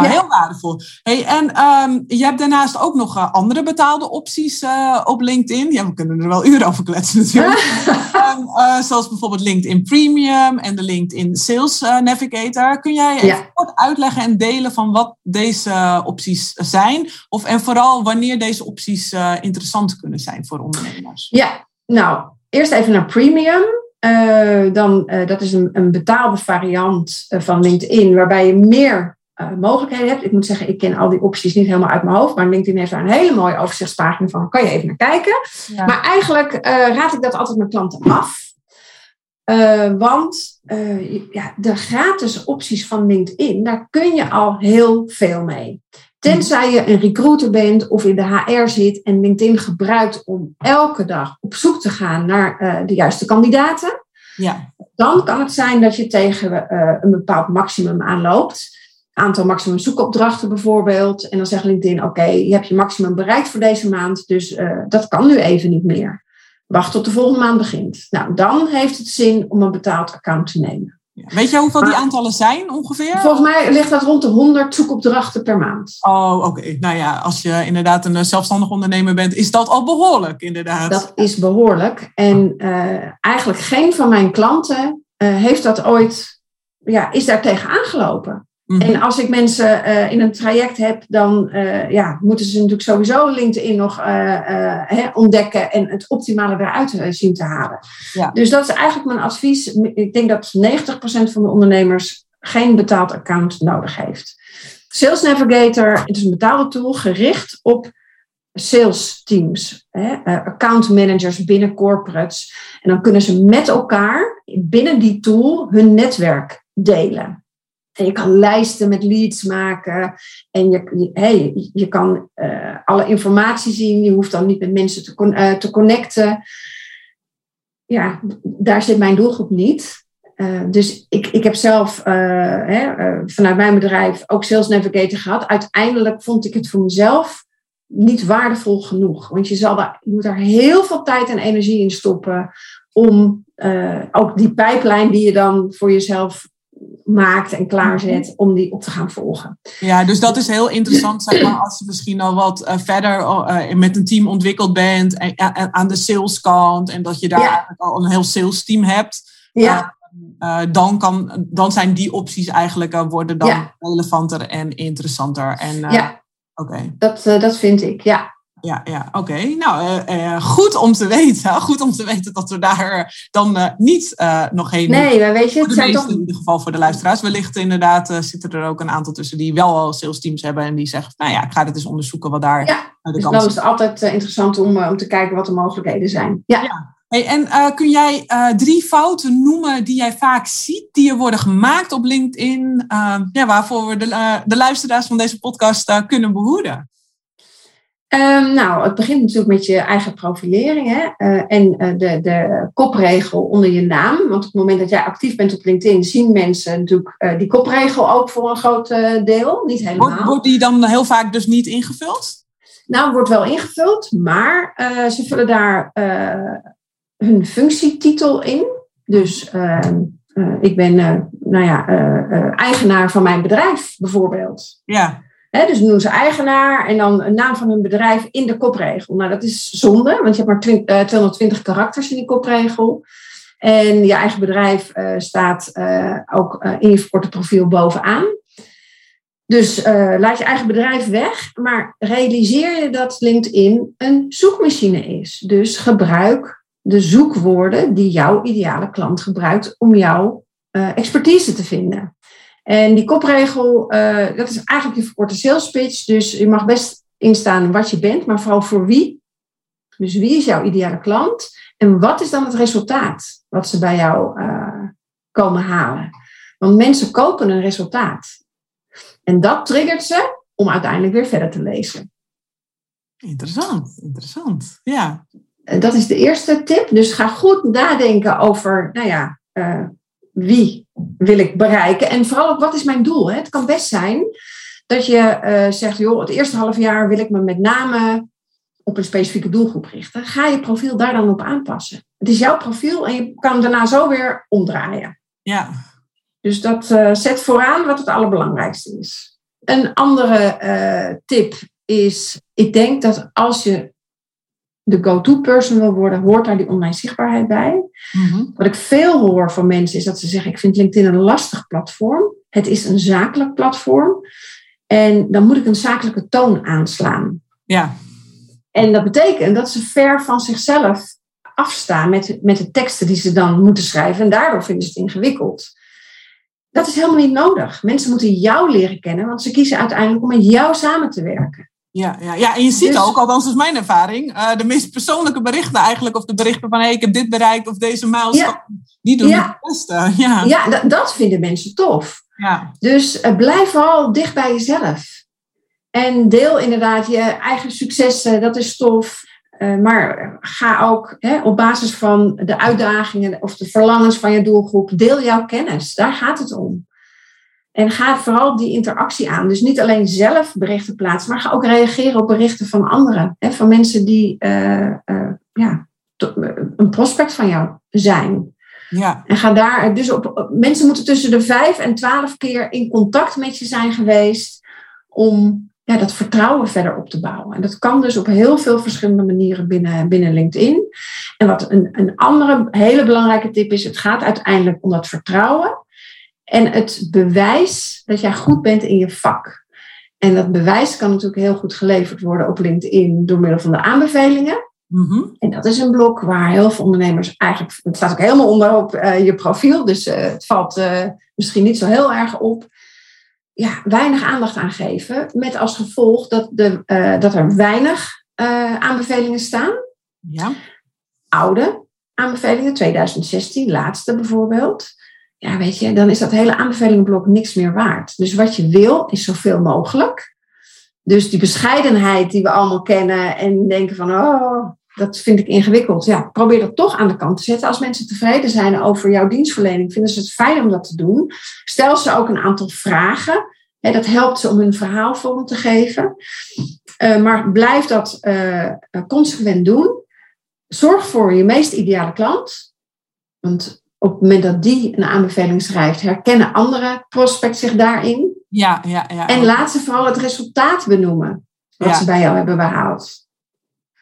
Nou, heel waardevol. Hey, en um, je hebt daarnaast ook nog uh, andere betaalde opties uh, op LinkedIn. Ja, we kunnen er wel uren over kletsen natuurlijk. um, uh, zoals bijvoorbeeld LinkedIn Premium en de LinkedIn Sales Navigator. Kun jij even kort uitleggen en delen van wat deze opties zijn? Of, en vooral wanneer deze opties interessant kunnen zijn voor ondernemers?
Ja, nou, eerst even naar Premium. dan, dat is een, een betaalde variant van LinkedIn, waarbij je meer mogelijkheden hebt. Ik moet zeggen, ik ken al die opties niet helemaal uit mijn hoofd, maar LinkedIn heeft daar een hele mooie overzichtspagina van. Kan je even naar kijken. Maar eigenlijk raad ik dat altijd mijn klanten af. want ja, de gratis opties van LinkedIn, daar kun je al heel veel mee. Tenzij je een recruiter bent of in de HR zit en LinkedIn gebruikt om elke dag op zoek te gaan naar uh, de juiste kandidaten. Ja. Dan kan het zijn dat je tegen uh, een bepaald maximum aanloopt. Aantal maximum zoekopdrachten bijvoorbeeld. En dan zegt LinkedIn: Oké, je hebt je maximum bereikt voor deze maand, dus uh, dat kan nu even niet meer. Wacht tot de volgende maand begint. Nou, dan heeft het zin om een betaald account te nemen.
Weet je hoeveel die aantallen zijn ongeveer?
Volgens mij ligt dat rond de 100 zoekopdrachten per maand.
Oh, oké. Nou ja, als je inderdaad een zelfstandig ondernemer bent, is dat al behoorlijk, inderdaad.
Dat is behoorlijk. En uh, eigenlijk geen van mijn klanten uh, heeft dat ooit, ja, is daar tegen aangelopen. Mhm. En als ik mensen uh, in een traject heb, dan uh, ja, moeten ze natuurlijk sowieso LinkedIn nog uh, hè, ontdekken en het optimale eruit zien te halen. Ja. Dus dat is eigenlijk mijn advies. Ik denk dat 90% van de ondernemers geen betaald account nodig heeft. Sales Navigator, het is een betaalde tool gericht op sales teams, hè, account managers binnen corporates. En dan kunnen ze met elkaar binnen die tool hun netwerk delen. En je kan lijsten met leads maken. En je, hey, je kan uh, alle informatie zien. Je hoeft dan niet met mensen te, uh, te connecten. Ja, daar zit mijn doelgroep niet. Uh, dus ik, ik heb zelf hè, vanuit mijn bedrijf ook Sales Navigator gehad. Uiteindelijk vond ik het voor mezelf niet waardevol genoeg. Want je, zal daar, je moet daar heel veel tijd en energie in stoppen. Om ook die pijplijn die je dan voor jezelf maakt en klaarzet mhm. om die op te gaan volgen.
Ja, dus dat is heel interessant, zeg maar, als je misschien al wat uh, verder uh, met een team ontwikkeld bent en, en, aan de saleskant en dat je daar eigenlijk al een heel sales team hebt. Ja. Dan, kan, dan zijn die opties eigenlijk worden dan relevanter en interessanter. En,
ja, oké. Dat, dat vind ik, ja
ja, ja oké. Nou, uh, goed om te weten. Goed om te weten dat we daar dan uh, niet nog heen.
Nee, maar weet je, het
zijn toch. In ieder geval voor de luisteraars. Wellicht inderdaad zitten er ook een aantal tussen die wel al sales teams hebben en die zeggen: Nou ja, ik ga dit eens onderzoeken wat daar.
Ja, de dus dan is het altijd interessant om, om te kijken wat de mogelijkheden zijn. Ja. ja.
Hey, en kun jij drie fouten noemen die jij vaak ziet, die er worden gemaakt op LinkedIn, ja, waarvoor we de, de luisteraars van deze podcast kunnen behoeden?
Um, nou, het begint natuurlijk met je eigen profilering hè? Uh, en uh, de, de kopregel onder je naam. Want op het moment dat jij actief bent op LinkedIn, zien mensen natuurlijk uh, die kopregel ook voor een groot deel. Niet helemaal.
Wordt, wordt, die dan heel vaak dus niet ingevuld?
Nou, wordt wel ingevuld, maar ze vullen daar hun functietitel in. Dus ehm, ik ben nou ja, eigenaar van mijn bedrijf bijvoorbeeld.
Ja.
He, dus noemen ze eigenaar en dan een naam van hun bedrijf in de kopregel. Nou, dat is zonde, want je hebt maar 220 eh, karakters in die kopregel. En je eigen bedrijf uh, staat uh, ook in je verkorte profiel bovenaan. Dus laat je eigen bedrijf weg, maar realiseer je dat LinkedIn een zoekmachine is. Dus gebruik de zoekwoorden die jouw ideale klant gebruikt om jouw expertise te vinden. En die kopregel, uh, dat is eigenlijk je verkorte sales pitch. Dus je mag best instaan wat je bent, maar vooral voor wie. Dus wie is jouw ideale klant? En wat is dan het resultaat wat ze bij jou uh, komen halen? Want mensen kopen een resultaat. En dat triggert ze om uiteindelijk weer verder te lezen.
Interessant, interessant. Ja.
Dat is de eerste tip. Dus ga goed nadenken over, nou ja, uh, wie wil ik bereiken? En vooral ook, wat is mijn doel? Het kan best zijn dat je uh, zegt, joh, het eerste half jaar wil ik me met name op een specifieke doelgroep richten. Ga je profiel daar dan op aanpassen. Het is jouw profiel en je kan hem daarna zo weer omdraaien.
Ja.
Dus dat uh, zet vooraan wat het allerbelangrijkste is. Een andere uh, tip is, ik denk dat als je de go-to-person wil worden, hoort daar die online zichtbaarheid bij. Mhm. Wat ik veel hoor van mensen is dat ze zeggen: Ik vind LinkedIn een lastig platform. Het is een zakelijk platform. En dan moet ik een zakelijke toon aanslaan.
Ja.
En dat betekent dat ze ver van zichzelf afstaan met, met de teksten die ze dan moeten schrijven. En daardoor vinden ze het ingewikkeld. Dat is helemaal niet nodig. Mensen moeten jou leren kennen, want ze kiezen uiteindelijk om met jou samen te werken.
Ja, ja, ja, en je ziet dus- ook, althans is mijn ervaring, uh, de meest persoonlijke berichten eigenlijk, of de berichten van hey, ik heb dit bereikt of deze milestone, die doen het beste. Ja,
ja dat vinden mensen tof. Ja. Dus uh, blijf vooral dicht bij jezelf. En deel inderdaad je eigen successen, dat is tof. Uh, maar ga ook hè, op basis van de uitdagingen of de verlangens van je doelgroep, deel jouw kennis. Daar gaat het om. En ga vooral die interactie aan. Dus niet alleen zelf berichten plaatsen, maar ga ook reageren op berichten van anderen. Hè, van mensen die uh, uh, ja, een prospect van jou zijn. Ja. En ga daar, dus op, mensen moeten tussen de vijf en twaalf keer in contact met je zijn geweest om ja, dat vertrouwen verder op te bouwen. En dat kan dus op heel veel verschillende manieren binnen, binnen LinkedIn. En wat een, een andere hele belangrijke tip is, het gaat uiteindelijk om dat vertrouwen en het bewijs dat jij goed bent in je vak. En dat bewijs kan natuurlijk heel goed geleverd worden op LinkedIn door middel van de aanbevelingen. Mm En dat is een blok waar heel veel ondernemers eigenlijk, het staat ook helemaal onderop uh, je profiel, dus uh, het valt uh, misschien niet zo heel erg op ja, weinig aandacht aan geven. Met als gevolg dat, de, dat er weinig aanbevelingen staan. Ja. Oude aanbevelingen, 2016, laatste bijvoorbeeld. Ja, weet je, dan is dat hele aanbevelingenblok niks meer waard. Dus wat je wil, is zoveel mogelijk. Dus die bescheidenheid die we allemaal kennen en denken van, oh, dat vind ik ingewikkeld. Ja, probeer dat toch aan de kant te zetten. Als mensen tevreden zijn over jouw dienstverlening, vinden ze het fijn om dat te doen. Stel ze ook een aantal vragen. dat helpt ze om hun verhaal vorm te geven. Uh, maar blijf dat uh, consequent doen. Zorg voor je meest ideale klant. Want op het moment dat die een aanbeveling schrijft, herkennen andere prospects zich daarin. Ja, ja, ja. En laat ze vooral het resultaat benoemen wat ze bij jou hebben behaald.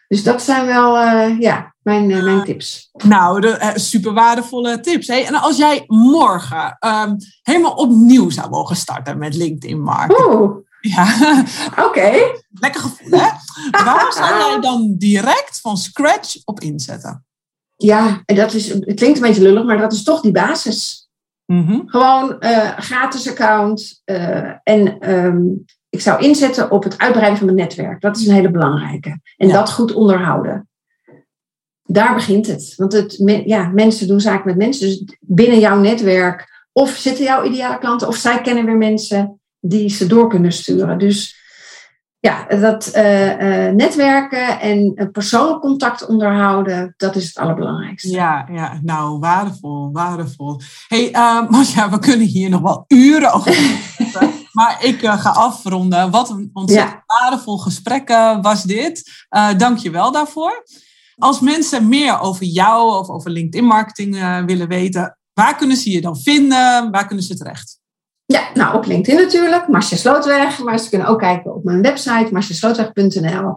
Dus dat zijn wel uh, ja, mijn, uh, mijn tips.
Nou, de, uh, super waardevolle tips. Hè? En als jij morgen um, helemaal opnieuw zou mogen starten met LinkedIn marketing. Oeh. Ja.
Oké. Okay.
Lekker gevoel, hè? Waar zou jij dan direct van scratch op inzetten?
Ja, en dat is, het klinkt een beetje lullig, maar dat is toch die basis. Mm -hmm. Gewoon gratis account en um, ik zou inzetten op het uitbreiden van mijn netwerk. Dat is een hele belangrijke. En dat goed onderhouden. Daar begint het. Want het, ja, mensen doen zaken met mensen. Dus binnen jouw netwerk. Of zitten jouw ideale klanten. Of zij kennen weer mensen die ze door kunnen sturen. Dus ja, dat uh, uh, netwerken en persoonlijk contact onderhouden, dat is het allerbelangrijkste.
Ja, ja nou, waardevol, waardevol. hey, uh, we kunnen hier nog wel uren over Maar ik ga afronden. Wat een ontzettend waardevol gesprek was dit. Dank je wel daarvoor. Als mensen meer over jou of over LinkedIn marketing willen weten, waar kunnen ze je dan vinden? Waar kunnen ze terecht?
Ja, nou op LinkedIn natuurlijk, Marcia Slootweg. Maar ze kunnen ook kijken op mijn website, marciaslootweg.nl.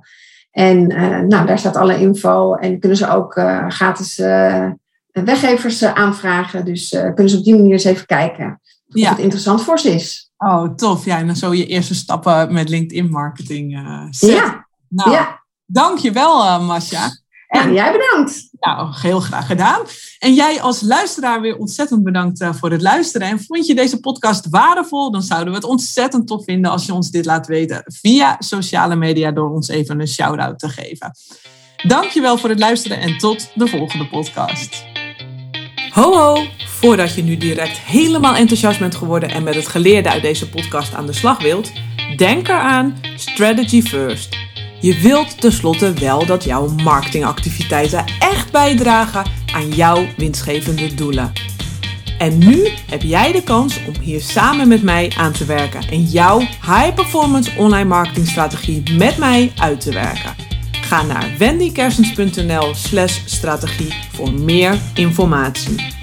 En nou, daar staat alle info. En kunnen ze ook gratis weggevers aanvragen. Dus kunnen ze op die manier eens even kijken of het interessant voor ze is.
Oh, tof. Ja, en dan zo je eerste stappen met LinkedIn marketing uh, Ja. Nou, ja. dankjewel Masha.
En jij bedankt.
Nou, heel graag gedaan. En jij als luisteraar weer ontzettend bedankt uh, voor het luisteren. En vond je deze podcast waardevol? Dan zouden we het ontzettend tof vinden als je ons dit laat weten via sociale media door ons even een shout-out te geven. Dankjewel voor het luisteren en tot de volgende podcast. Ho ho! Voordat je nu direct helemaal enthousiast bent geworden en met het geleerde uit deze podcast aan de slag wilt, denk eraan strategy first. Je wilt tenslotte wel dat jouw marketingactiviteiten echt bijdragen aan jouw winstgevende doelen. En nu heb jij de kans om hier samen met mij aan te werken en jouw high performance online marketing strategie met mij uit te werken. Ga naar wendykersens.nl/strategie voor meer informatie.